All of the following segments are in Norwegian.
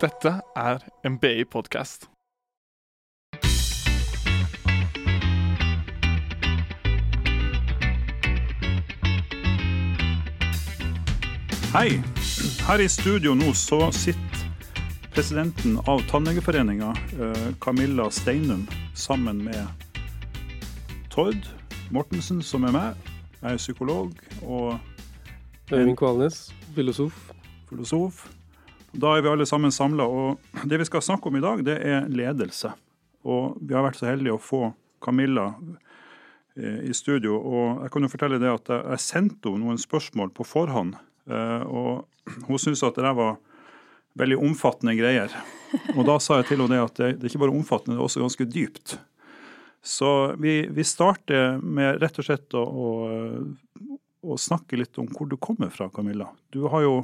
Dette er en BI-podkast. Hei! Her i studio nå så sitter presidenten av Tannlegeforeninga, eh, Camilla Steinum, sammen med Tord Mortensen, som er meg. Jeg er psykolog og Øyvind Kvalnes, filosof. filosof. Da er vi alle sammen samla, og det vi skal snakke om i dag, det er ledelse. Og vi har vært så heldige å få Camilla eh, i studio. Og jeg kan jo fortelle det at jeg, sendte henne noen spørsmål på forhånd. eh, Og hun syntes at det der var veldig omfattende greier. Og da sa jeg til henne det at det er ikke bare omfattende, det er også ganske dypt. Så vi, vi starter med rett og slett å, å, å snakke litt om hvor du kommer fra, Camilla. Du har jo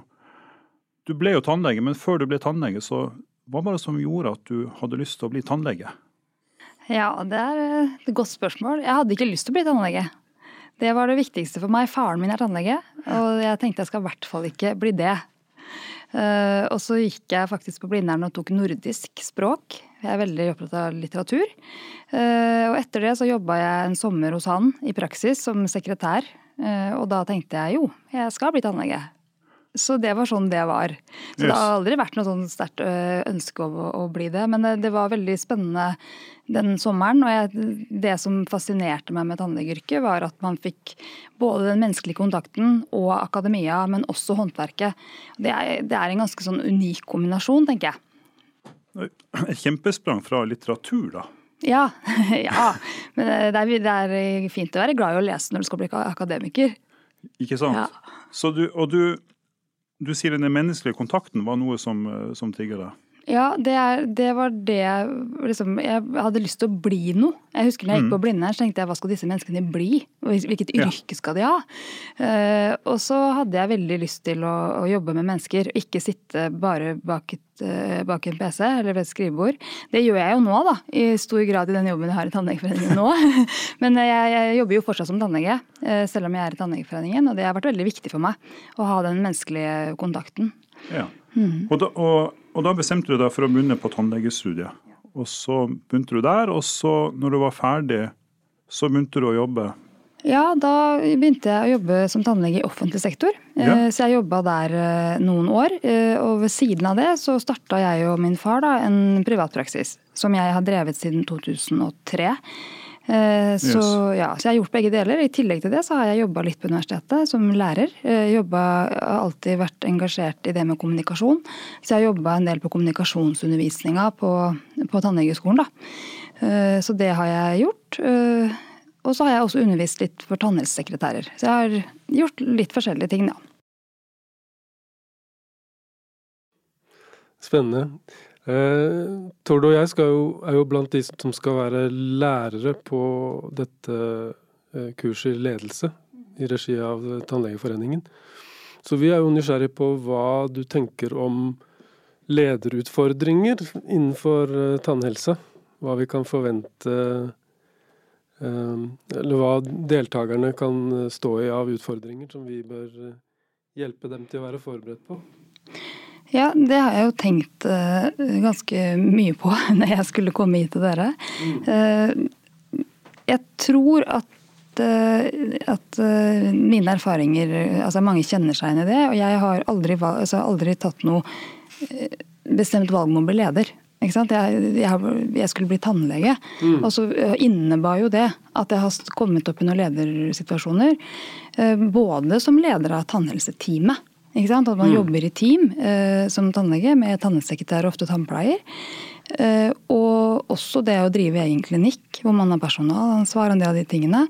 du ble jo tannlege, men før du ble tannlege, så hva var det som gjorde at du hadde lyst til å bli tannlege? Ja, det er eh, et godt spørsmål. Jeg hadde ikke lyst til å bli tannlege. Det var det viktigste for meg. Faren min er tannlege, og jeg tenkte jeg skal i hvert fall ikke bli det. Eh, og så gikk jeg faktisk på Blindern og tok nordisk språk. Jeg er veldig opptatt av litteratur. Eh, og etter det så jobba jeg en sommer hos han i praksis som sekretær. Og da tenkte jeg jo, jeg skal bli tannlege. Så det var sånn det var. Så Yes. det har aldri vært noe sånn sterkt ønske om å, å bli det. Men det, det var veldig spennende den sommeren. Og jeg, det som fascinerte meg med tannlegeyrket, var at man fikk både den menneskelige kontakten og akademia, men også håndverket. Det er, det er en ganske sånn unik kombinasjon, tenker jeg. Et kjempesprang fra litteratur, da. Ja, ja. Men det er, det er fint å være glad i å lese når du skal bli akademiker. Ikke sant? Ja. Så du, og du, du sier den menneskelige kontakten var noe som, eh, som trigger deg? Ja, det, er, det var det liksom, Jeg hadde lyst til å bli noe. Jeg husker når jeg gikk på Blindern, så tenkte jeg hva skal disse menneskene bli? Hvilket yrke skal de ha? Uh, og så hadde jeg veldig lyst til å, å jobbe med mennesker, og ikke sitte bare bak, et, uh, bak en PC eller ved et skrivebord. Det gjør jeg jo nå, da, i stor grad i den jobben jeg har i Tannlegeforeningen nå. Men jeg, jeg jobber jo fortsatt som tannlege, uh, selv om jeg er i Tannlegeforeningen, og det har vært veldig viktig for meg å ha den menneskelige kontakten. Ja. Og, da, og, og da bestemte du deg for å begynne på tannlegestudiet. Og så begynte du der, og så, når du var ferdig, så begynte du å jobbe. Ja, da begynte jeg å jobbe som tannlege i offentlig sektor. Ja. Eh, Så jeg jobba der eh, noen år. eh, Og ved siden av det så starta jeg og min far da, en privatpraksis. Som jeg har drevet siden 2003. Eh, Så, ja, så jeg har gjort begge deler. I tillegg til det så har jeg jobba litt på universitetet som lærer. Eh, Jobba, har alltid vært engasjert i det med kommunikasjon. Så jeg har jobba en del på kommunikasjonsundervisninga på, på tannlegeskolen. da. Eh, Så det har jeg gjort. Og så har jeg også undervist litt for tannhelsesekretærer. Så jeg har gjort litt forskjellige ting, da. Spennende. Eh, Tord og jeg jo, er jo blant de som skal være lærere på dette eh, kurset i ledelse i regi av Tannlegeforeningen. Så vi er jo nysgjerrig på hva du tenker om lederutfordringer innenfor eh, tannhelse. Hva vi kan forvente Eller hva deltakerne kan stå i av utfordringer som vi bør hjelpe dem til å være forberedt på. Ja, det har jeg jo tenkt uh, ganske mye på når jeg skulle komme hit til dere. Uh, jeg tror at, uh, at mine erfaringer Altså mange kjenner seg igjen i det, og jeg har aldri, altså, aldri tatt noe bestemt valg om å bli leder. Jeg, jeg, jeg skulle bli tannlege, og så innebar jo det at jeg har kommet opp i noen ledersituasjoner. Både som leder av tannhelseteamet. At man jobber i team eh, som tannlege med tannsekretær og ofte tannpleier. Eh, og også det å drive egen klinikk, hvor man har personalansvar og en del av de tingene.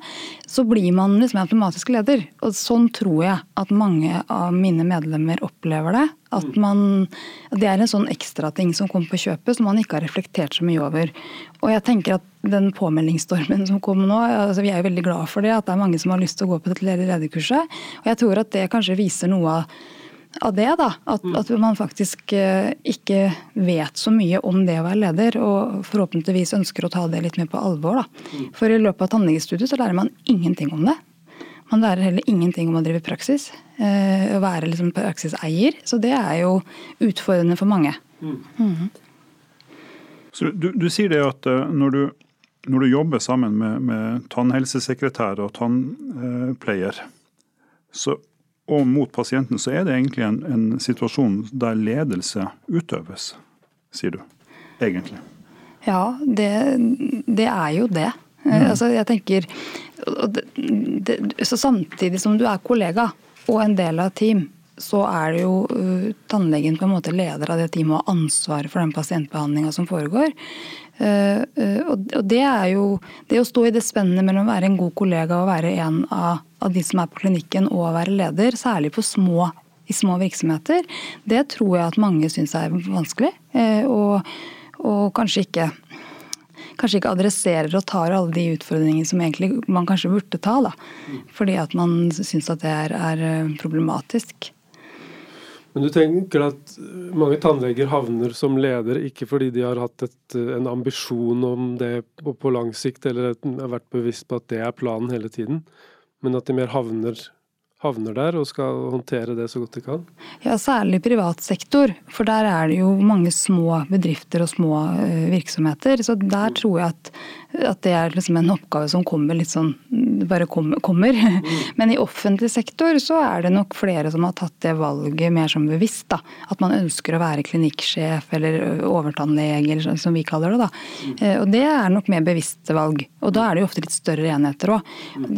Så blir man liksom automatisk leder. Og sånn tror jeg at mange av mine medlemmer opplever det. At man, det er en sånn ekstrating som kommer på kjøpet som man ikke har reflektert så mye over. Og jeg tenker at den påmeldingsstormen som kommer nå, altså vi er jo veldig glad for det, at det er mange som har lyst til å gå på dette lederkurset. Og jeg tror at det kanskje viser noe av av det, da. At, at man faktisk eh, ikke vet så mye om det å være leder, og forhåpentligvis ønsker å ta det litt mer på alvor. Da. For i løpet av tannlegestudiet så lærer man ingenting om det. Man lærer heller ingenting om å drive praksis. Eh, å være liksom praksiseier. Så det er jo utfordrende for mange. Mm. Så du, du, sier det at eh, når du, når du jobber sammen med, med tannhelsesekretær og tannpleier, så, og mot pasienten, så er det egentlig en, en situasjon der ledelse utøves, sier du. Egentlig. Ja, det, det er jo det. Mm. Altså, jeg tenker det, Så samtidig som du er kollega og en del av et team, så er det jo uh, tannlegen på en måte leder av det teamet og har ansvaret for den pasientbehandlinga som foregår. Uh, uh, og det er jo det å stå i det spennet mellom å være en god kollega og være en av, av de som er på klinikken og å være leder, særlig på små, i små virksomheter, det tror jeg at mange syns er vanskelig. og, og kanskje ikke kanskje ikke adresserer og tar alle de utfordringene som egentlig man kanskje burde ta. Da. Fordi at man syns at det er, er, eh, problematisk. Men du tenker at mange tannleger havner som leder ikke fordi de har hatt et, en ambisjon om det på, på lang sikt, eller har vært bevisst på at det er planen hele tiden, men at de mer havner havner der og skal håndtere det så godt de kan? Ja, Særlig privat sektor, for der er det jo mange små bedrifter og små eh, virksomheter. Så der tror jeg at, at det er liksom en oppgave som kommer litt sånn bare kommer. Men i offentlig sektor så er det nok flere som har tatt det valget mer som bevisst. da. At man ønsker å være klinikksjef eller overtannlege, eller som vi kaller det. da. Eh, og det er nok mer bevisste valg. Og da er det jo ofte litt større enheter òg.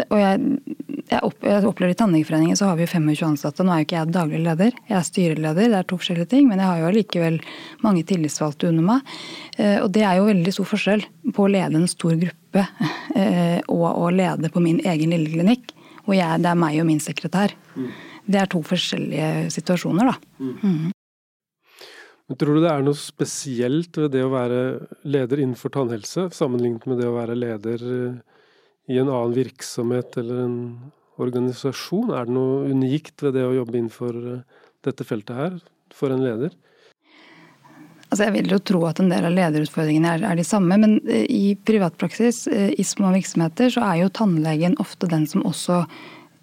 Og jeg jeg, opplever I Tannlegeforeningen så har vi jo 25 ansatte. Nå er jo ikke jeg daglig leder, jeg er styreleder. Det er to forskjellige ting. Men jeg har jo allikevel mange tillitsvalgte under meg. Eh, og det er jo veldig stor forskjell på å lede en stor gruppe eh, og å lede på min egen lille klinikk. Og jeg, det er meg og min sekretær. Mm. Det er to forskjellige situasjoner, da. Mm. mm. Men Tror du det er noe spesielt ved det å være leder innenfor tannhelse, sammenlignet med det å være leder eh, i en annen virksomhet eller en organisasjon? Er det noe unikt ved det å jobbe innenfor eh, dette feltet her, for en leder? Altså jeg vil jo tro at en del av lederutfordringene er, er de samme, men eh, i privatpraksis, eh, i små virksomheter, så er jo tannlegen ofte den som også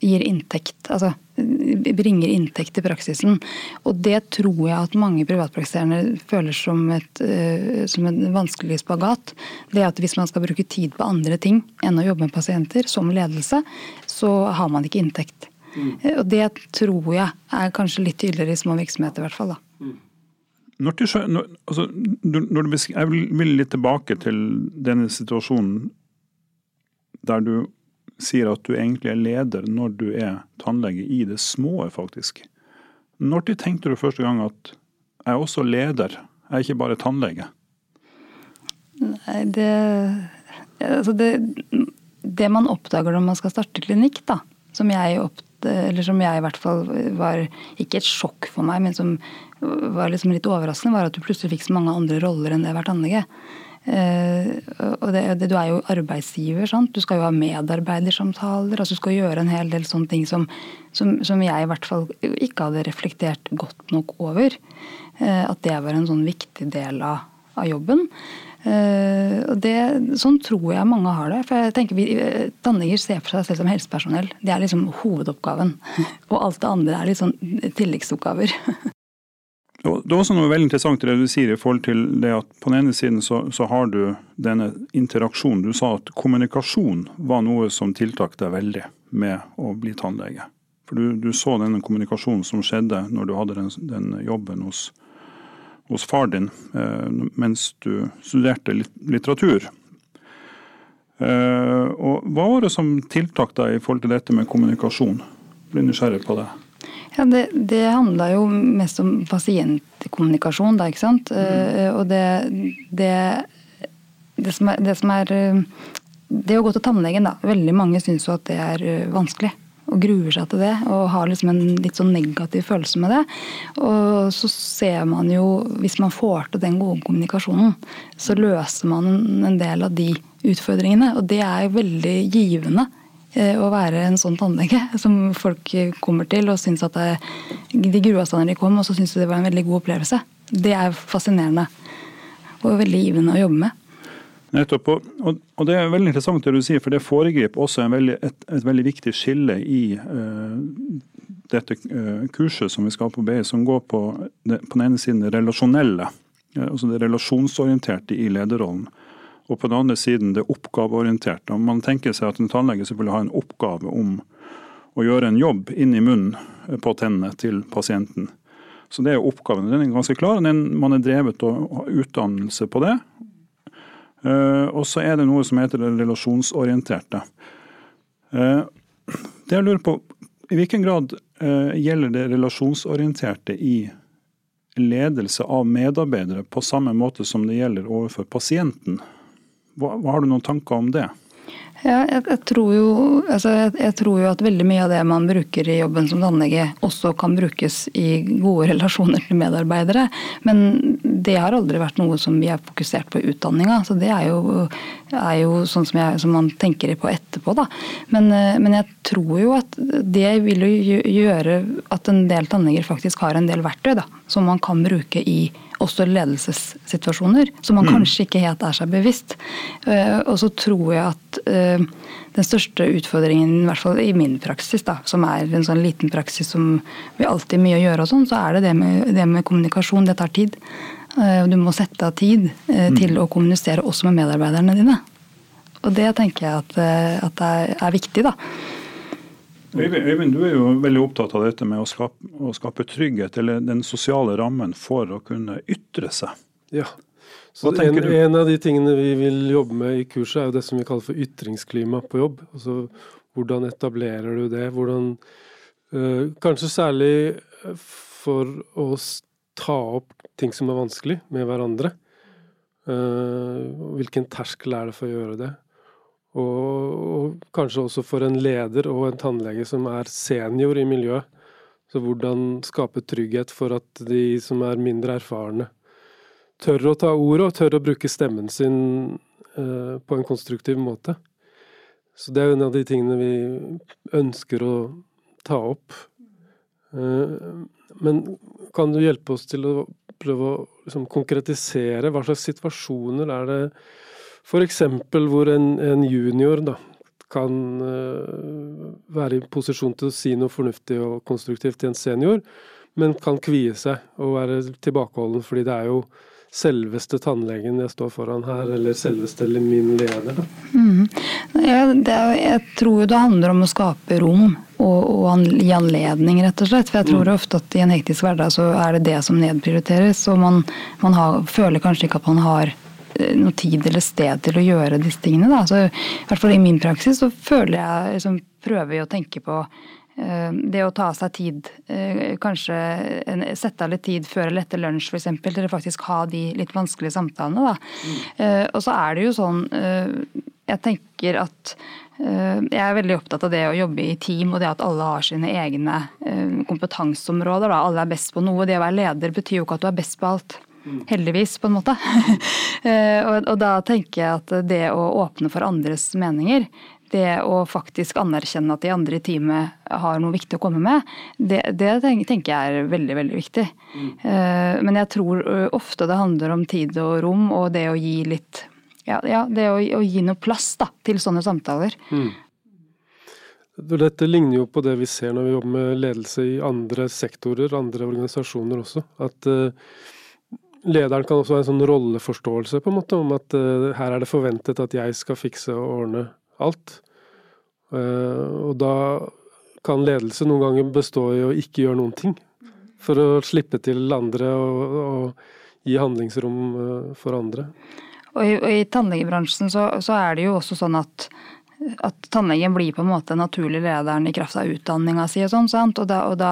gir inntekt. Altså bringer inntekt til praksisen. Og det tror jeg at mange privatpraktiserende føler som, et, uh, som en vanskelig spagat. Det at hvis man skal bruke tid på andre ting enn å jobbe med pasienter, som ledelse, så har man ikke inntekt. Mm. Og det tror jeg er kanskje litt tydeligere i små virksomheter, i hvert fall. da. Når du, når, altså, når du jeg vil litt tilbake til denne situasjonen der du sier at du egentlig er leder når du er tannlege i det små, faktisk. Når tenkte du første gang at jeg er også leder, jeg er ikke bare tannlege? Nei, det, altså det, det man oppdager når man skal starte klinikk, da, som jeg, opp, eller som jeg i hvert fall var ikke et sjokk for meg, men som var liksom litt overraskende, var at du plutselig fikk så mange andre roller enn det å være tannlege. Og det, det, Du er jo arbeidsgiver. Sant? Du skal jo ha medarbeidersamtaler. altså Du skal gjøre en hel del sånne ting som, som, som jeg i hvert fall ikke hadde reflektert godt nok over. Uh, at det var en sånn viktig del av, av jobben. Uh, og det, sånn tror jeg mange har det. for jeg tenker vi, Tannleger ser for seg selv som helsepersonell. Det er liksom hovedoppgaven. Og alt det andre er litt sånn tilleggsoppgaver. Det er også noe veldig interessant det du sier i forhold til det at på den ene siden så, så har du denne interaksjonen. Du sa at kommunikasjon var noe som tiltrakk deg veldig med å bli tannlege. For du, du, så denne kommunikasjonen som skjedde når du hadde den, den jobben hos, hos, far din eh, mens du studerte litteratur. Eh, og hva var det som tiltrakk deg i forhold til dette med kommunikasjon? Blir nysgjerrig på det. Ja, Det, det handla jo mest om pasientkommunikasjon, da, ikke sant. Mm. og det, det, det, som er, det, som er, eh, det å gå til tannlegen, da. Veldig mange syns jo at det er eh, vanskelig. Og gruer seg til det, og har liksom en litt sånn negativ følelse med det. Og så ser man jo, hvis man får til den gode kommunikasjonen, så løser man en del av de utfordringene. Og det er jo veldig givende Eh, å være en sånn tannlege som folk kommer til og syns at det, de grua seg når de kom, og så syns de det var en veldig god opplevelse. Det er fascinerende og veldig givende å jobbe med. Nettopp. Og, og, det er veldig interessant det du sier, for det foregriper også veldig, et, et, veldig viktig skille i uh, dette uh, kurset som vi skal ha på BI, som går på, det, på den ene siden det relasjonelle, uh, altså det relasjonsorienterte i lederrollen. Og på den andre siden det oppgaveorienterte. Man tenker seg at en tannlege selvfølgelig har en oppgave om å gjøre en jobb inn i munnen på tennene til pasienten. Så det er oppgaven. Den er ganske klar. man er drevet av utdannelse på det. Eh, og så er det noe som heter det relasjonsorienterte. Eh, det jeg lurer på, I hvilken grad eh, gjelder det relasjonsorienterte i ledelse av medarbeidere på samme måte som det gjelder overfor pasienten? Hva, har du noen tanker om det? Ja, jeg, jeg, tror jo, altså jeg, jeg, tror jo, at veldig mye av det man bruker i jobben som tannlege, også kan brukes i gode relasjoner til medarbeidere. Men det har aldri vært noe som vi har fokusert på i utdanninga. Så det er jo, er jo sånn som, som, man tenker på etterpå, da. Men, eh, men, jeg tror jo at det vil jo gjøre at en del tannleger faktisk har en del verktøy da, som man kan bruke i også ledelsessituasjoner, som man mm. kanskje ikke helt er seg bevisst. Eh, og så tror jeg at eh, den største utfordringen, i hvert fall i min praksis, da, som er en sånn liten praksis som vi alltid mye å gjøre og sånn, så er det det med, det med kommunikasjon. Det tar tid. Eh, du må sette av tid mm. til å kommunisere også med medarbeiderne dine. Og det tenker jeg at, at er, er viktig, da. Øyvind, du er jo veldig opptatt av dette med å skape, å skape, trygghet, eller den sosiale rammen for å kunne ytre seg. Ja. Så en, en, av de tingene vi vil jobbe med i kurset, er jo det som vi kaller for ytringsklima på jobb. Altså hvordan etablerer du det? Hvordan øh, Kanskje særlig for å ta opp ting som er vanskelig med hverandre. Uh, hvilken terskel er det for å gjøre det? Og, og, kanskje også for en leder og en tannlege som er senior i miljøet. Så hvordan skape trygghet for at de som er mindre erfarne, tør å ta ordet og tør å bruke stemmen sin eh, på en konstruktiv måte. Så det er en av de tingene vi ønsker å ta opp. Eh, men kan du hjelpe oss til å prøve å liksom, konkretisere hva slags situasjoner er det F.eks. hvor en, en, junior da, kan uh, være i posisjon til å si noe fornuftig og konstruktivt til en senior, men kan kvie seg og være tilbakeholden, fordi det er jo selveste tannlegen jeg står foran her, eller selveste eller min leder. Mm. Jeg, er, jeg tror det handler om å skape rom og, og gi anledning, rett og slett. For jeg tror mm. ofte at i en hektisk hverdag så er det det som nedprioriteres. Og man, man har, føler kanskje ikke at man har noe tid eller sted til å gjøre disse tingene. Da. Så, I hvert fall i min praksis så føler jeg liksom, prøver jeg å tenke på uh, det å ta seg tid, uh, kanskje en, sette av litt tid før eller etter lunsj f.eks. til å faktisk ha de litt vanskelige samtalene. Mm. Uh, og så er det jo sånn Jeg tenker at jeg er veldig opptatt av det å jobbe i team og det at alle har sine egne kompetanseområder. Alle er best på noe. Det å være leder betyr jo ikke at du er best på alt. Heldigvis, på en måte. Eh, og, og, da tenker jeg at det å åpne for andres meninger, det å faktisk anerkjenne at de andre i teamet har noe viktig å komme med, det, det tenker jeg er veldig, veldig viktig. Mm. Men jeg tror eh, ofte det handler om tid og rom, og det å gi litt Ja, ja det å, å, gi noe plass da, til sånne samtaler. Mm. Dette ligner jo på det vi ser når vi jobber med ledelse i andre sektorer, andre organisasjoner også. At uh, lederen kan også ha en sånn rolleforståelse på en måte, om at uh, her er det forventet at jeg skal fikse og ordne alt. Uh, og da kan ledelse noen ganger bestå i å ikke gjøre noen ting. For å slippe til andre og, og gi handlingsrom uh, for andre. Og i, og i tannlegebransjen så, så, er det jo også sånn at at tannlegen blir på en måte den naturlige lederen i kraft av utdanninga si og sånn. sant? Og, da, og da,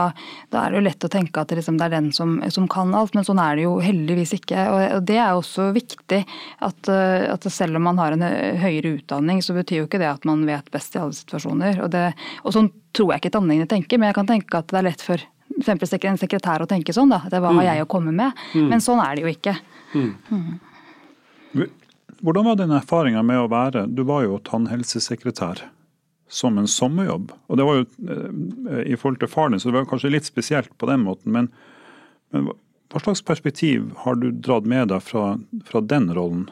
da, er det jo lett å tenke at det, liksom, det er den som, som, kan alt, men sånn er det jo heldigvis ikke. Og, og det er også viktig at, eh, at, selv om man har en høyere utdanning, så betyr jo ikke det at man vet best i alle situasjoner. Og, det, og sånn tror jeg ikke tannlegene tenker, men jeg kan tenke at det er lett for f.eks. en sekretær å tenke sånn, da. Det hva har mm. jeg å komme med? Mm. Men sånn er det jo ikke. Mm. Mm. Hvordan var din erfaring med å være Du var jo tannhelsesekretær som en sommerjobb. Og det var jo eh, i forhold til faren din, så det var kanskje litt spesielt på den måten. Men, men hva slags perspektiv har du dratt med deg fra, fra den rollen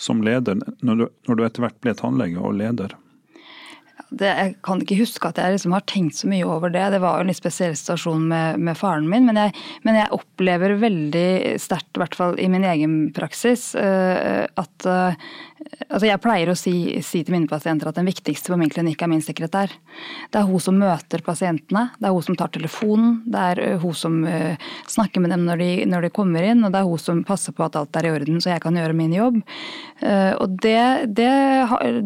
som leder, når du, når du etter hvert ble tannlege og leder? Det, jeg kan ikke huske at jeg liksom har tenkt så mye over det. Det var jo en litt spesiell situasjon med, med faren min. Men jeg, men jeg, opplever veldig sterkt, i hvert fall i min egen praksis, uh, at uh, altså Jeg pleier å si, si, til mine pasienter at den viktigste på min klinikk er min sekretær. Det er hun som møter pasientene, det er hun som tar telefonen, det er uh, hun som snakker med dem når de, når de, kommer inn, og det er hun som passer på at alt er i orden så jeg kan gjøre min jobb. og det, det,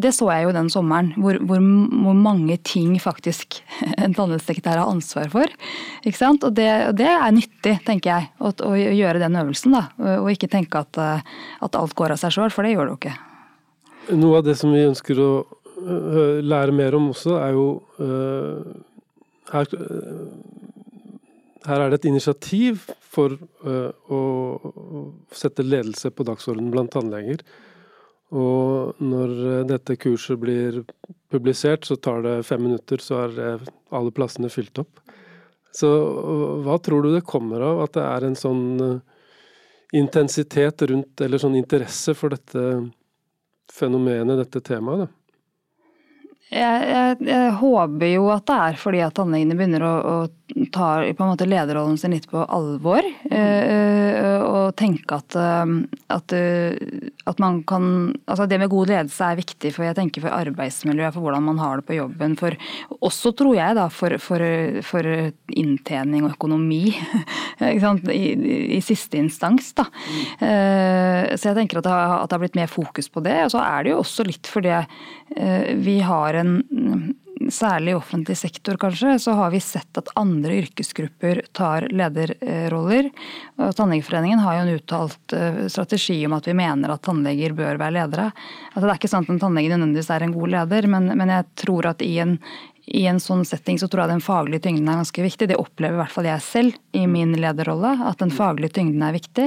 det så jeg jo den sommeren. hvor, hvor hvor mange ting faktisk en tannhelsesekretær har ansvar for. Ikke sant? Og det, det er nyttig, tenker jeg, å, å, gjøre den øvelsen. da, Og ikke tenke at, eh, at alt går av seg sjøl, for det gjør det jo ikke. Noe av det som vi ønsker å lære mer om også, er jo her, her, er det et initiativ for å sette ledelse på dagsordenen blant tannleger. Og når dette kurset blir publisert, så tar det fem minutter, så er alle plassene fylt opp. Så hva tror du det kommer av at det er en sånn eh, intensitet rundt, eller sånn interesse for dette fenomenet, dette temaet? da? Jeg, jeg, jeg, håper jo at det er fordi at tannlegene begynner å, å ta på en måte lederrollen sin litt på alvor. Øh, og tenke at, at, at, man kan Altså det med god ledelse er viktig for jeg tenker for arbeidsmiljøet, for hvordan man har det på jobben. For også, tror jeg, da, for, for, for inntjening og økonomi. I, I, siste instans, da. Mm. Så jeg tenker at det, har, at det har blitt mer fokus på det. Og så er det jo også litt fordi vi har har en Særlig i offentlig sektor, kanskje, så har vi sett at andre yrkesgrupper tar lederroller. Tannlegeforeningen har jo en uttalt eh, strategi om at vi mener at tannleger bør være ledere. Altså, det er ikke sant at en tannlege nødvendigvis er en god leder, men, men jeg tror at i en, i en sånn setting så tror jeg den faglige tyngden er ganske viktig. Det opplever i hvert fall jeg selv i min lederrolle, at den faglige tyngden er viktig.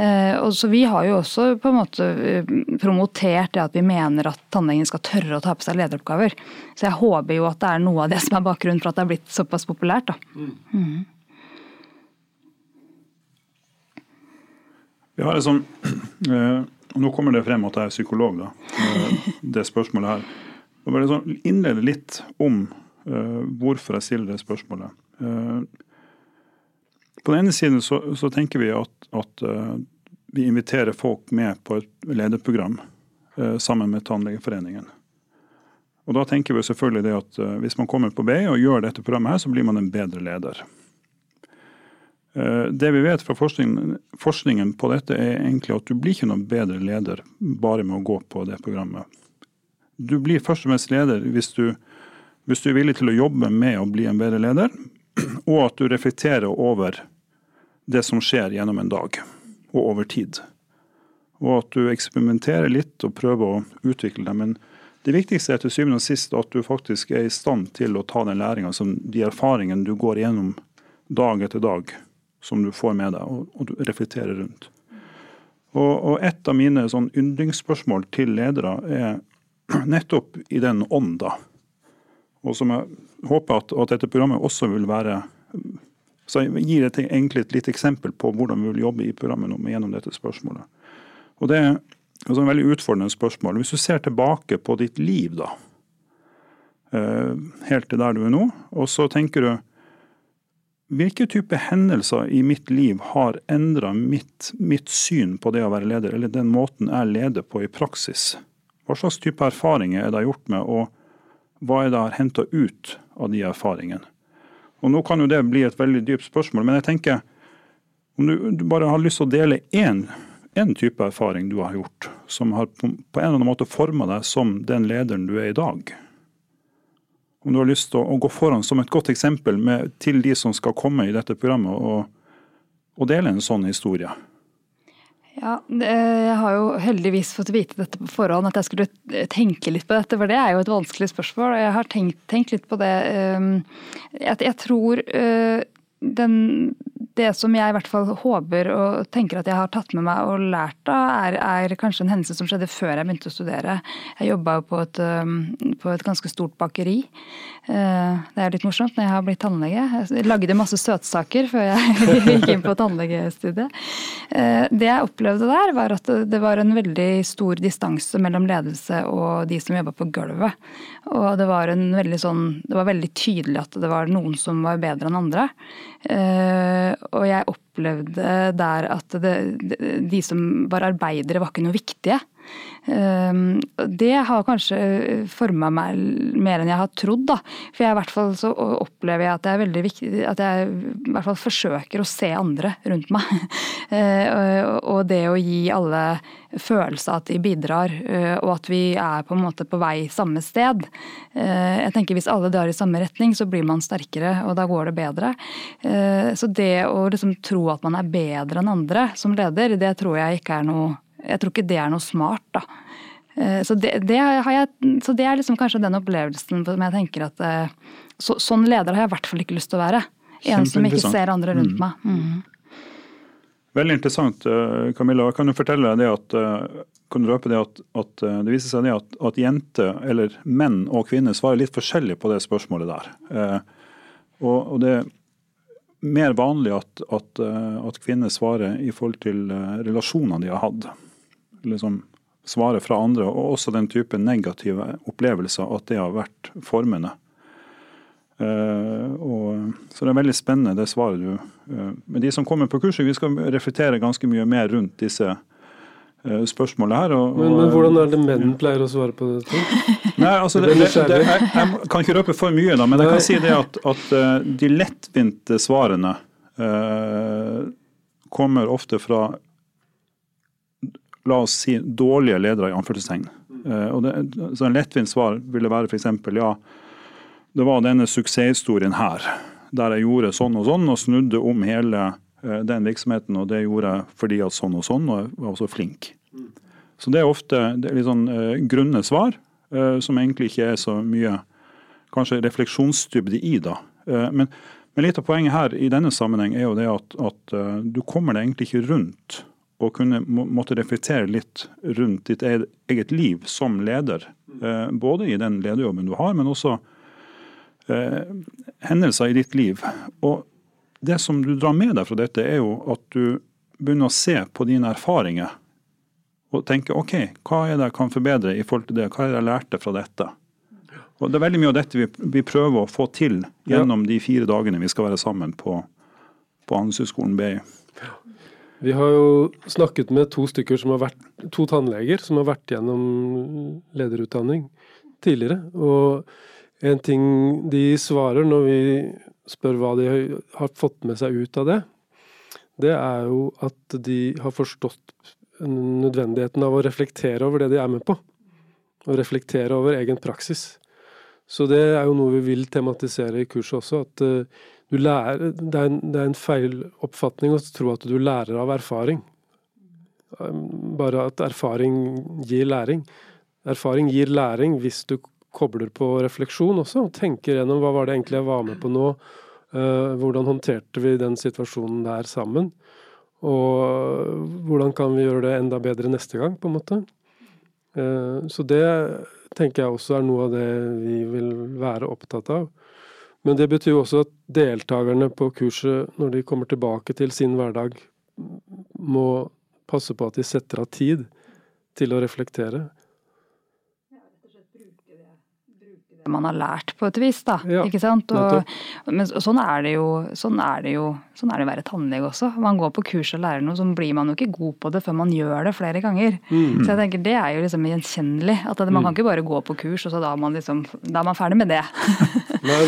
Eh, og så Vi har jo også på en måte eh, promotert det at vi mener at tannlegen skal tørre å ta på seg lederoppgaver. Så jeg håper jo at det er noe av det som er bakgrunnen for at det er blitt såpass populært. da. Mm. Vi har liksom, eh, Nå kommer det frem at jeg er psykolog, da. Det spørsmålet her. Jeg vil sånn innlede litt om uh, hvorfor jeg stiller det spørsmålet. Uh, på den ene siden så, så tenker vi at, at uh, vi inviterer folk med på et lederprogram sammen med Tannlegeforeningen. Og Da tenker vi selvfølgelig det at hvis man kommer på BI og gjør dette programmet, her, så blir man en bedre leder. Det vi vet fra forskningen, forskningen på dette, er egentlig at du blir ikke noen bedre leder bare med å gå på det programmet du blir først og fremst leder hvis du, hvis du er villig til å jobbe med å bli en bedre leder, og at du reflekterer over det som skjer gjennom en dag, og over tid. Og at du eksperimenterer litt og prøver å utvikle det. Men det viktigste er til syvende og sist at du faktisk er i stand til å ta den læringa, de erfaringene du går gjennom dag etter dag, som du får med deg, og, og du reflekterer rundt. Og, og Et av mine sånn yndlingsspørsmål til ledere er nettopp i den ånda. Og som jeg håper at, at, dette programmet også vil være så jeg gir et, egentlig et lite eksempel på hvordan vi vil jobbe i programmet nå, gjennom dette spørsmålet. Og Det er altså en veldig utfordrende spørsmål. Hvis du ser tilbake på ditt liv, da, eh, helt til der du er nå, og så tenker du hvilke type hendelser i mitt liv har endra mitt, mitt, syn på det å være leder, eller den måten jeg leder på i praksis? Hva slags type erfaringer er det gjort med, og hva er det har henta ut av de erfaringene? Og Nå kan jo det bli et veldig dypt spørsmål, men jeg tenker om du, du bare har lyst til å dele én, én type erfaring du har gjort, som har på, på en eller annen måte forma deg som den lederen du er i dag. Om du har lyst til å, å gå foran som et godt eksempel med, til de som skal komme i dette programmet, og, og dele en sånn historie. Ja, Jeg har jo heldigvis fått vite dette på forhånd, at jeg skulle tenke litt på dette. For det er jo et vanskelig spørsmål. og Jeg har tenkt, tenkt litt på det. Ehm, jeg, jeg tror eh, den, det som jeg i hvert fall håper og tenker at jeg har tatt med meg og lært av, er, er kanskje en hendelse som skjedde før jeg begynte å studere. Jeg jobba jo på et, på et, ganske stort bakeri. Eh, det er litt morsomt når jeg har blitt tannlege. Jeg lagde masse søtsaker før jeg gikk inn på tannlegestudiet. Eh, det jeg opplevde der, var at det var en veldig stor distanse mellom ledelse og de som jobba på gulvet. Og det var, en veldig sånn, det var veldig tydelig at det var noen som var bedre enn andre. Eh, og jeg opplevde der at det, de som var arbeidere, var ikke noe viktige. Eh, det har kanskje forma meg mer enn jeg har trodd. Da. For jeg, i hvert fall så opplever jeg at det er veldig viktig at jeg i hvert fall forsøker å se andre rundt meg. Eh, og det å gi alle følelse av at de bidrar, og at vi er på en måte på vei samme sted. Jeg tenker Hvis alle drar i samme retning, så blir man sterkere, og da går det bedre. Så det å liksom tro at man er bedre enn andre som leder, det tror jeg ikke er noe Jeg tror ikke det er noe smart, da. Eh, så det, det, jeg, så det er liksom kanskje den opplevelsen som jeg tenker at eh, så, Sånn leder har jeg i hvert fall ikke lyst til å være. En som ikke ser andre rundt mm. meg. Mm. Veldig interessant, eh, Camilla. Kan du fortelle det at kan du røpe det at, at, det viser seg det at, at jenter, eller menn og kvinner, svarer litt forskjellig på det spørsmålet der. og, og det mer vanlig at, at, at, kvinner svarer i forhold til relasjonene de har hatt. Liksom svaret fra andre, og også den type negative opplevelser, at det har vært formende. Uh, og, så det er veldig spennende det svaret du uh, Men de som kommer på kurset, vi skal reflektere ganske mye mer rundt disse Eh, spørsmålet her. Og, men, men, hvordan er det menn pleier å svare på det? Nei, altså, det, det, det, jeg, jeg, kan ikke røpe for mye, da, men jeg kan si det at, at uh, de lettvinte svarene uh, kommer ofte fra la oss si dårlige ledere, i anførselstegn. Uh, og så En lettvint svar ville være f.eks.: Ja, det var denne suksesshistorien her, der jeg gjorde sånn og sånn, og snudde om hele Eh, den virksomheten, og det gjorde jeg fordi at sånn og sånn, og jeg var også flink. Så det er ofte det er litt sånn uh, grunne svar, uh, som egentlig ikke er så mye kanskje refleksjonsdybde i. da. Uh, men, men, litt av poenget her i denne sammenheng er jo det at, at du kommer deg egentlig ikke rundt å kunne måtte reflektere litt rundt ditt eget, liv som leder. både i den lederjobben du har, men også hendelser i ditt liv. Og det som du drar med deg fra dette, er jo at du begynner å se på dine erfaringer og tenke OK, hva er det jeg kan forbedre i forhold til det, hva er det jeg lærte fra dette? Og Det er veldig mye av dette vi, vi prøver å få til gjennom de fire dagene vi skal være sammen på, på Handelshøyskolen BI. Vi har jo snakket med to som har vært, to tannleger som har vært gjennom lederutdanning tidligere. Og en ting de svarer når vi spør hva de har fått med seg ut av det, det er jo at de har forstått nødvendigheten av å reflektere over det de er med på. Og reflektere over egen praksis. Så det er jo noe vi vil tematisere i kurset også. At du lærer, det, er en, det er en feil oppfatning å tro at du lærer av erfaring. Um, bare at erfaring gir læring. Erfaring gir læring hvis du kobler på refleksjon også, og tenker gjennom hva var det egentlig jeg var med på nå. Uh, hvordan håndterte vi den situasjonen der sammen? Og hvordan kan vi gjøre det enda bedre neste gang, på en måte. Uh, så det tenker jeg også er noe av det vi vil være opptatt av. Men det betyr også at deltakerne på kurset, når de kommer tilbake til sin hverdag, må passe på at de setter av tid til å reflektere. Man har lært, på et vis. da, ja, ikke sant? Og, men sånn er, det jo, sånn er det jo sånn er det å være tannlege også. Man går på kurs og lærer noe, så blir man jo ikke god på det før man gjør det flere ganger. Mm. Så jeg tenker Det er jo liksom gjenkjennelig. at Man mm. kan ikke bare gå på kurs, og så da er man, liksom, da er man ferdig med det. Nei,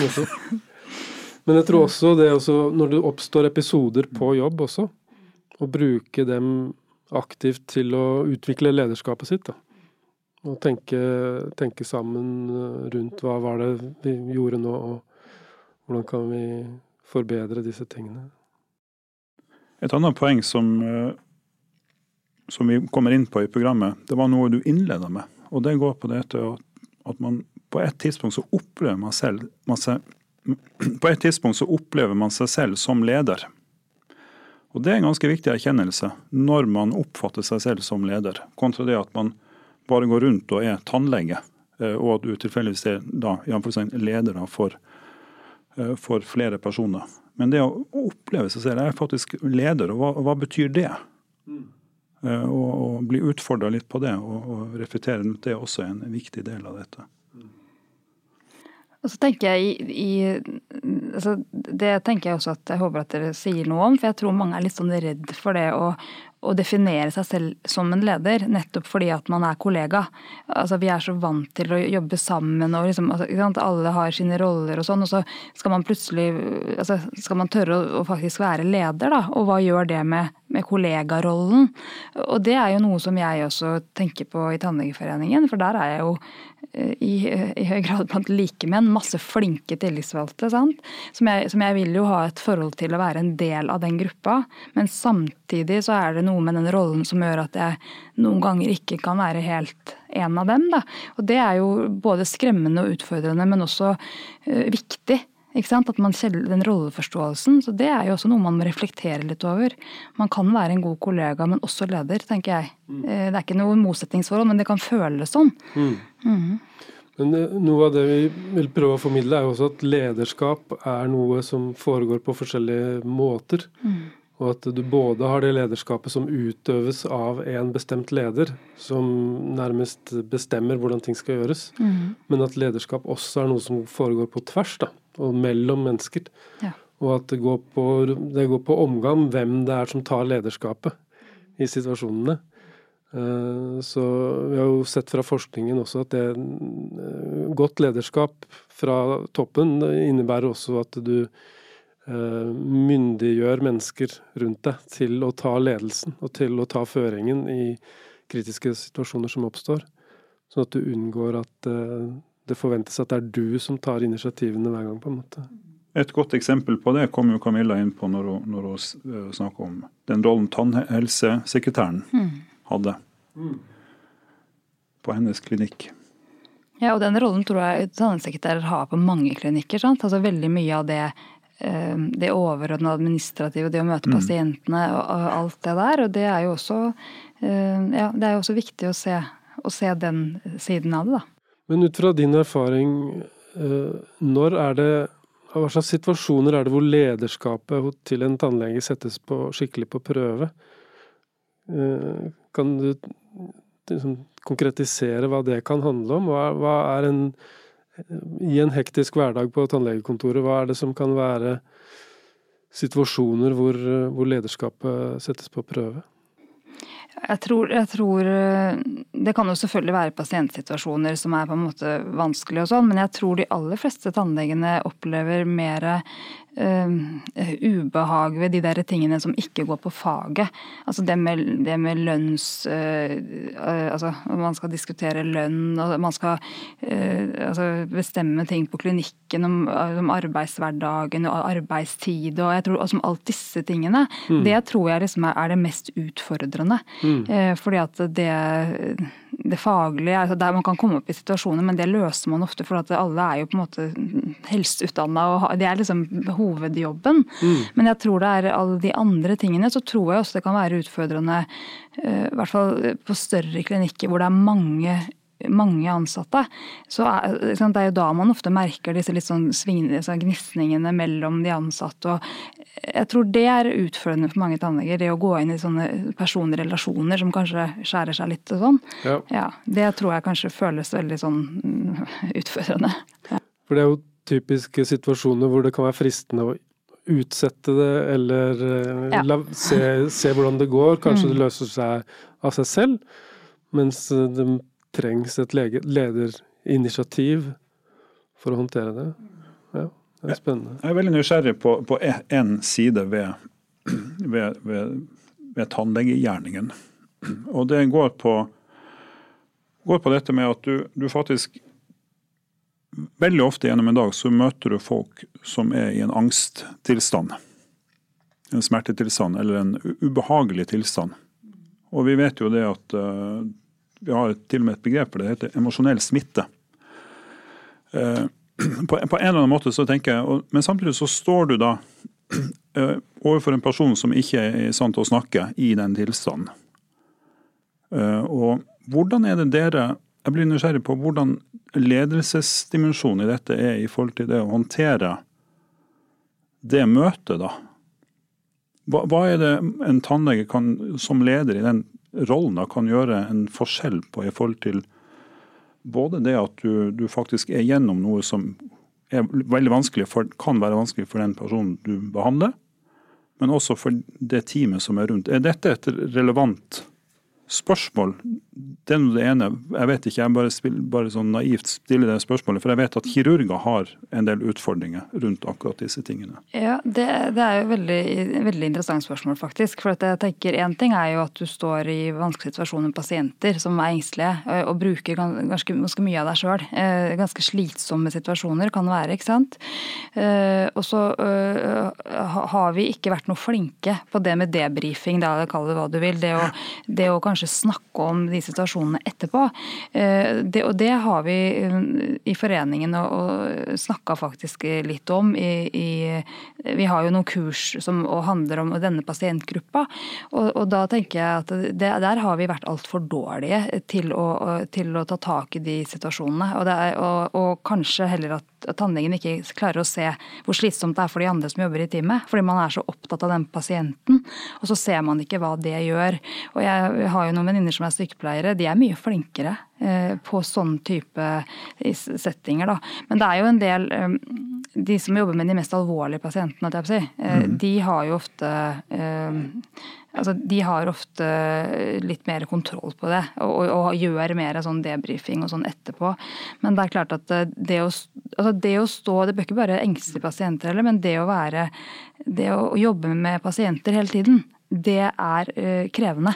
Men jeg tror også det også, når det oppstår episoder på jobb også, å bruke dem aktivt til å utvikle lederskapet sitt. da og tenke, tenke, sammen eh, rundt hva var det vi gjorde nå, og hvordan kan vi forbedre disse tingene. Et annet poeng som, eh, som vi kommer inn på i programmet, det var noe du innleda med. Og det går på det at man på et tidspunkt så opplever man selv man seg på et tidspunkt så opplever man seg selv som leder. Og Det er en ganske viktig erkjennelse når man oppfatter seg selv som leder, kontra det at man bare går rundt og er tannlege, eh, og at du tilfeldigvis er da, leder for, eh, for flere personer. Men det å oppleve seg selv, jeg er faktisk leder, og hva, hva betyr det? Mm. Og, og, bli utfordra litt på det, og, og reflektere rundt det, er også en viktig del av dette. Og så tenker jeg i, i altså Det tenker jeg også at jeg håper at dere sier noe om, for jeg tror mange er litt sånn redd for det å, å definere seg selv som en leder, nettopp fordi at man er kollega. Altså Vi er så vant til å jobbe sammen, og liksom, altså, alle har sine roller og sånn. Og så skal man plutselig altså, skal man tørre å, å, faktisk være leder, da. Og hva gjør det med, med kollegarollen? Og det er jo noe som jeg også tenker på i Tannlegeforeningen, for der er jeg jo i, i høy grad blant likemenn. Masse flinke tillitsvalgte, sant. Som jeg, som jeg vil jo ha et forhold til å være en del av den gruppa. Men samtidig så er det noe med den rollen som gjør at jeg noen ganger ikke kan være helt en av dem. Da. Og det er jo både skremmende og utfordrende, men også uh, viktig. At man kjenner den rolleforståelsen. Så det er jo også noe man må reflektere litt over. Man kan være en god kollega, men også leder, tenker jeg. Mm. Uh, det er ikke noe motsetningsforhold, men det kan føles sånn. Mm. Mm. Men eh, noe av det vi vil prøve å formidle, er jo også at lederskap er noe som foregår på forskjellige måter. Og at du både har det lederskapet som utøves av en bestemt leder, som nærmest bestemmer hvordan ting skal gjøres, mm. men at lederskap også er noe som foregår på tvers, da, og mellom mennesker. Ja. Og at det går, på, det går på omgang hvem det er som tar lederskapet i situasjonene. Eh, så vi har jo sett fra forskningen også at det eh, godt lederskap fra toppen innebærer også at du myndiggjør mennesker rundt deg til å ta ledelsen og til å ta føringen i kritiske situasjoner som oppstår. Sånn at du unngår at eh, det forventes at det er du som tar initiativene hver gang. på en måte. Et godt eksempel på det kom jo Camilla inn på når hun, når hun eh, om den rollen tannhelsesekretæren mm. hadde mm. på hennes klinikk. Ja, og den rollen tror jeg tannhelsesekretærer har på mange klinikker. sant? Altså Veldig mye av det Eh, det overordna administrative, det å møte mm. pasientene og alt det der. Og det er jo også, eh, ja, det er jo også viktig å se, å se, den siden av det, da. Men ut fra din erfaring, eh, når er det hva slags situasjoner er det hvor lederskapet til en tannlege settes på, skikkelig på prøve? Kan du liksom, konkretisere hva det kan handle om? Hva, hva er en i en hektisk hverdag på tannlegekontoret, hva er det som kan være situasjoner hvor, hvor lederskapet settes på prøve? Jeg tror, jeg tror, Det kan jo selvfølgelig være pasientsituasjoner som er på en måte vanskelig og sånn, men jeg tror de aller fleste tannlegene opplever mer uh, ubehag ved de der tingene som ikke går på faget. Altså det med, det med lønns... Uh, uh, altså man skal diskutere lønn, og man skal altså bestemme ting på klinikken om, om, arbeidshverdagen og arbeidstid og jeg tror altså alt disse tingene. Mm. Det tror jeg liksom er, er det mest utfordrende. Mm. fordi at det det faglige, altså der man kan komme opp i situasjoner, men det løser man ofte. For at alle er jo på en måte helseutdanna, og det er liksom hovedjobben. Mm. Men jeg tror det er alle de andre tingene, så tror jeg også det kan være utfordrende, eh, i hvert fall på større klinikker hvor det er mange mange ansatte, så er, det er jo da man ofte merker disse litt sånn gnisningene mellom de ansatte. og Jeg tror det er utfordrende for mange tannleger, det å gå inn i sånne personlige relasjoner som kanskje skjærer seg litt og sånn. Ja. ja. Det tror jeg kanskje føles veldig sånn mm, utfordrende. Ja. For det er jo typiske situasjoner hvor det kan være fristende å utsette det, eller eh, ja. la, se, se, hvordan det går. Kanskje mm. det løser seg av seg selv. Mens det trengs et lederinitiativ for å håndtere det. Ja, det er spennende. Jeg er veldig nysgjerrig på, på en side ved, ved, ved, ved tannlegegjerningen. Og det går på, går på dette med at du, du, faktisk Veldig ofte gjennom en dag så møter du folk som er i en angsttilstand. En smertetilstand eller en ubehagelig tilstand. Og vi vet jo det at uh, vi har til og med et begrep for det, det heter emosjonell smitte. Eh, på, en eller annen måte så tenker jeg, Men samtidig så står du da uh, overfor en person som ikke er i stand til å snakke i den tilstanden. Uh, og hvordan er det dere Jeg blir nysgjerrig på hvordan ledelsesdimensjonen i dette er i forhold til det å håndtere det møtet, da. Hva, hva er det en tannlege kan, som leder i den rollen da, kan gjøre en forskjell på i forhold til både det at du, du faktisk er gjennom noe som er veldig for, kan være vanskelig for den personen du behandler, men også for det teamet som er rundt. Er dette et relevant spørsmål. Det er det ene. Jeg vet ikke, jeg bare, spiller, bare sånn naivt stiller det spørsmålet. For jeg vet at kirurger har en del utfordringer rundt akkurat disse tingene. Ja, Det, det er jo veldig, veldig interessant spørsmål, faktisk. For jeg tenker Én ting er jo at du står i vanskelige situasjoner med pasienter som er engstelige, og bruker ganske, ganske mye av deg sjøl. Eh, ganske slitsomme situasjoner kan det være, ikke sant. Eh, og så har vi ikke vært noe flinke på det med debrifing, da, kall det hva du vil. Det å, det å kanskje snakke om de situasjonene etterpå. Eh, det, og det har vi eh, i foreningen og snakka faktisk litt om. I, i, vi har jo noen kurs som handler om denne pasientgruppa. Og, og da tenker jeg at det, der har vi vært altfor dårlige til å, til å, ta tak i de situasjonene. Og, er, og, og kanskje heller at tannlegen ikke klarer å se hvor slitsomt det er for de andre som jobber i teamet. Fordi man er så opptatt av den pasienten, og så ser man ikke hva det gjør. Og jeg har jo noen venninner som er sykepleiere, de er mye flinkere eh, på sånn type settinger. Da. Men det er jo en del eh, De som jobber med de mest alvorlige pasientene, eh, mm. de har jo ofte Altså, de har ofte litt mer kontroll på det, og, og gjør mer sånn debrifing og sånn etterpå. Men det er klart at det å, altså det å stå Det bør ikke bare engstelige pasienter heller, men det å være Det å jobbe med pasienter hele tiden, det er krevende.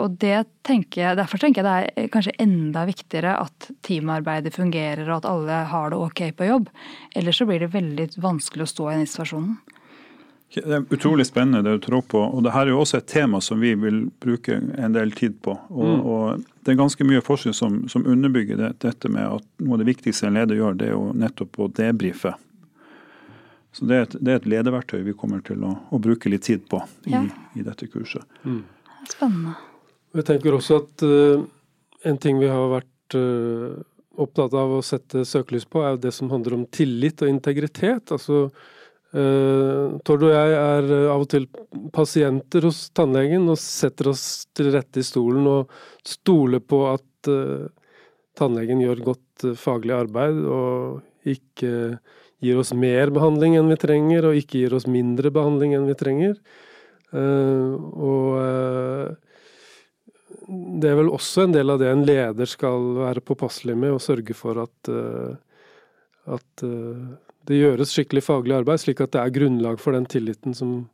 Og det tenker jeg, Derfor tenker jeg det er kanskje enda viktigere at teamarbeidet fungerer og at alle har det ok på jobb. Ellers så blir det veldig vanskelig å stå i den situasjonen. Det er utrolig spennende det du tror på. og Dette er jo også et tema som vi vil bruke en del tid på. Og, mm. og Det er ganske mye forskning som, som underbygger det, dette med at noe av det viktigste en leder gjør, det er jo nettopp å debrife. Så det er, et, det er et lederverktøy vi kommer til å, å bruke litt tid på i, ja. i dette kurset. Mm. Spennende. Jeg tenker også at uh, en ting vi har vært uh, opptatt av å sette søkelys på, er det som handler om tillit og integritet. altså Uh, Tord og jeg er uh, av og til pasienter hos tannlegen og setter oss til rette i stolen og stoler på at uh, tannlegen gjør godt faglig arbeid og ikke gir oss mer behandling enn vi trenger, og ikke gir oss mindre behandling enn vi trenger. og det er vel også en del av det en leder skal være påpasselig med, og sørge for at, at det gjøres skikkelig faglig arbeid, slik at det er grunnlag for den tilliten som,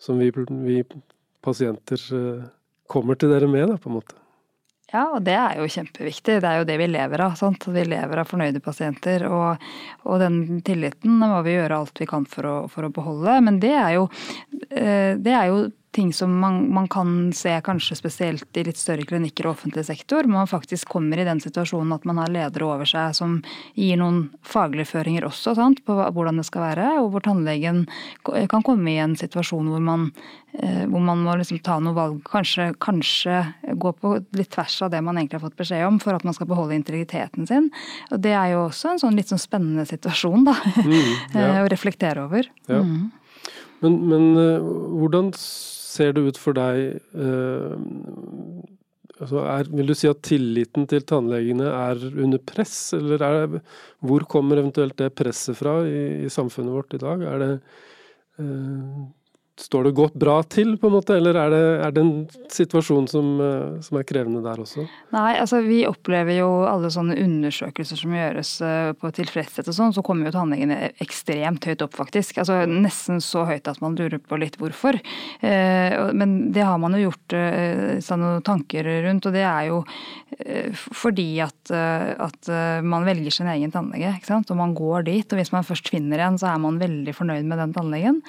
som vi, vi, pasienter eh, kommer til dere med, da, på en måte. Ja, og det er jo kjempeviktig. Det er jo det vi lever av. Sant? Vi lever av fornøyde pasienter. Og, og, den tilliten må vi gjøre alt vi kan for å, for å beholde. Men det er jo, eh, det er jo ting som man, man, kan se kanskje spesielt i litt større klinikker og offentlig sektor, hvor man faktisk kommer i den situasjonen at man har ledere over seg som gir noen faglige føringer også sant, på hvordan det skal være, og hvor tannlegen kan komme i en situasjon hvor man, eh, hvor man må liksom ta noe valg, kanskje, kanskje gå på litt tvers av det man egentlig har fått beskjed om, for at man skal beholde integriteten sin. Og det er jo også en sånn litt sånn spennende situasjon da, mm, ja. å reflektere over. Ja. Mm. Men, men uh, hvordan ser det ut for deg eh, altså er, Vil du si at tilliten til tannlegene er under press, eller er det, hvor kommer eventuelt det presset fra i, i samfunnet vårt i dag? Er det eh, Står det godt bra til, på en måte, eller er det, er det en situasjon som, eh, som, er krevende der også? Nei, altså vi opplever jo alle sånne undersøkelser som gjøres eh, på tilfredshet og sånn, så kommer jo tannlegene ekstremt høyt opp, faktisk. Altså Nesten så høyt at man lurer på litt hvorfor. Eh, men det har man jo gjort seg noen tanker rundt, og det er jo fordi at, at man velger sin egen tannlege, ikke sant? og man går dit. Og hvis man først finner en, så er man veldig fornøyd med den tannlegen.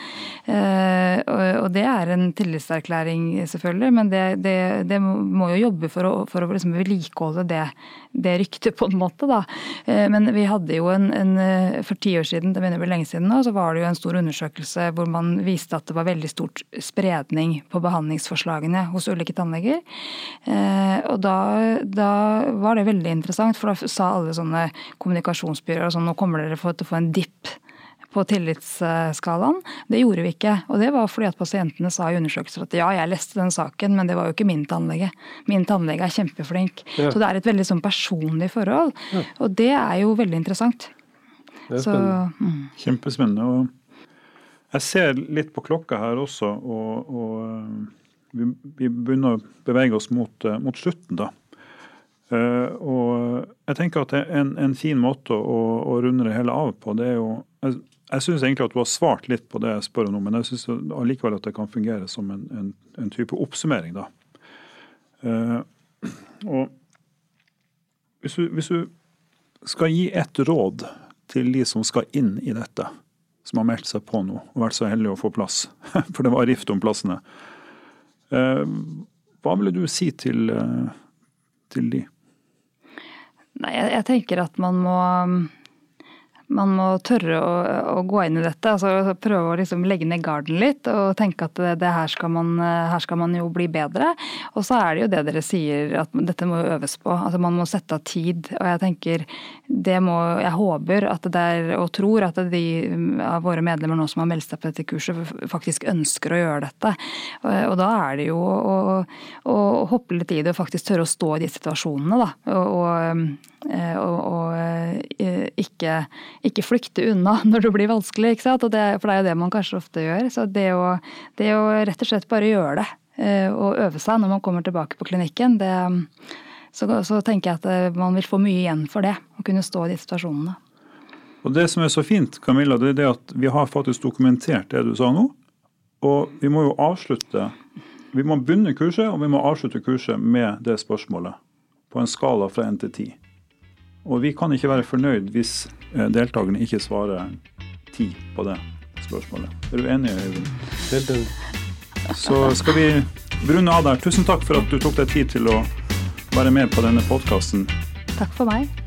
Og det er en tillitserklæring, selvfølgelig, men det, det, det må jo jobbe for å, for å liksom vedlikeholde det, det, ryktet, på en måte. da. Men vi hadde jo en, en For ti år siden, det begynner å bli lenge siden nå, så var det jo en stor undersøkelse hvor man viste at det var veldig stort spredning på behandlingsforslagene hos ulike tannleger. Og da, da var det veldig interessant, for da sa alle sånne kommunikasjonsbyråer og sånn, nå kommer dere til å få en dipp på tillitsskalaen. Det gjorde vi ikke. Og det var fordi at pasientene sa i undersøkelser at ja, jeg leste den saken, men det var jo ikke min tannlege. Min tannlege er kjempeflink. Ja. Så det er et veldig sånn personlig forhold. Ja. Og det er jo veldig interessant. Det er spennende. Så, mm. Kjempespennende. Og jeg ser litt på klokka her også, og, og vi, vi, begynner å bevege oss mot, mot slutten, da. Uh, og jeg tenker at en, en fin måte å, å, runde det hele av på, det er jo Jeg, jeg syns egentlig at du har svart litt på det jeg spør om nå, men jeg syns allikevel at det kan fungere som en, en, en type oppsummering, da. Uh, og hvis du, hvis du, skal gi et råd til de som skal inn i dette, som har meldt seg på nå og vært så heldige å få plass, for det var rift om plassene, uh, hva ville du si til, til de? Nei, jeg, jeg tenker at man må man må tørre å, å, gå inn i dette. altså Prøve å liksom legge ned garden litt og tenke at det, det her, skal man, her, skal man, jo bli bedre. Og så er det jo det dere sier, at dette må øves på. altså Man må sette av tid. Og jeg tenker det må Jeg håper at det er, og tror at de av våre medlemmer nå som har meldt seg på dette kurset, faktisk ønsker å gjøre dette. Og, og da er det jo å, å, hoppe litt i det og faktisk tørre å stå i de situasjonene, da. og, og Eh, og eh, ikke, ikke, flykte unna når det blir vanskelig. ikke sant? Det, for det er jo det man kanskje ofte gjør. Så det å, det å rett og slett bare gjøre det, eh, og øve seg når man kommer tilbake på klinikken, det, så, så, tenker jeg at man vil få mye igjen for det. Å kunne stå i de situasjonene. Og Det som er så fint, Camilla, det er det at vi har faktisk dokumentert det du sa nå. Og vi må jo avslutte Vi må begynne kurset, og vi må avslutte kurset med det spørsmålet. På en skala fra 1 til 10. Og vi kan ikke være fornøyd hvis eh, deltakerne ikke svarer ti på det spørsmålet. Er du enig, Øyvind? Helt enig. Så skal vi runde av der. Tusen takk for at du tok deg tid til å være med på denne podkasten. Takk for meg.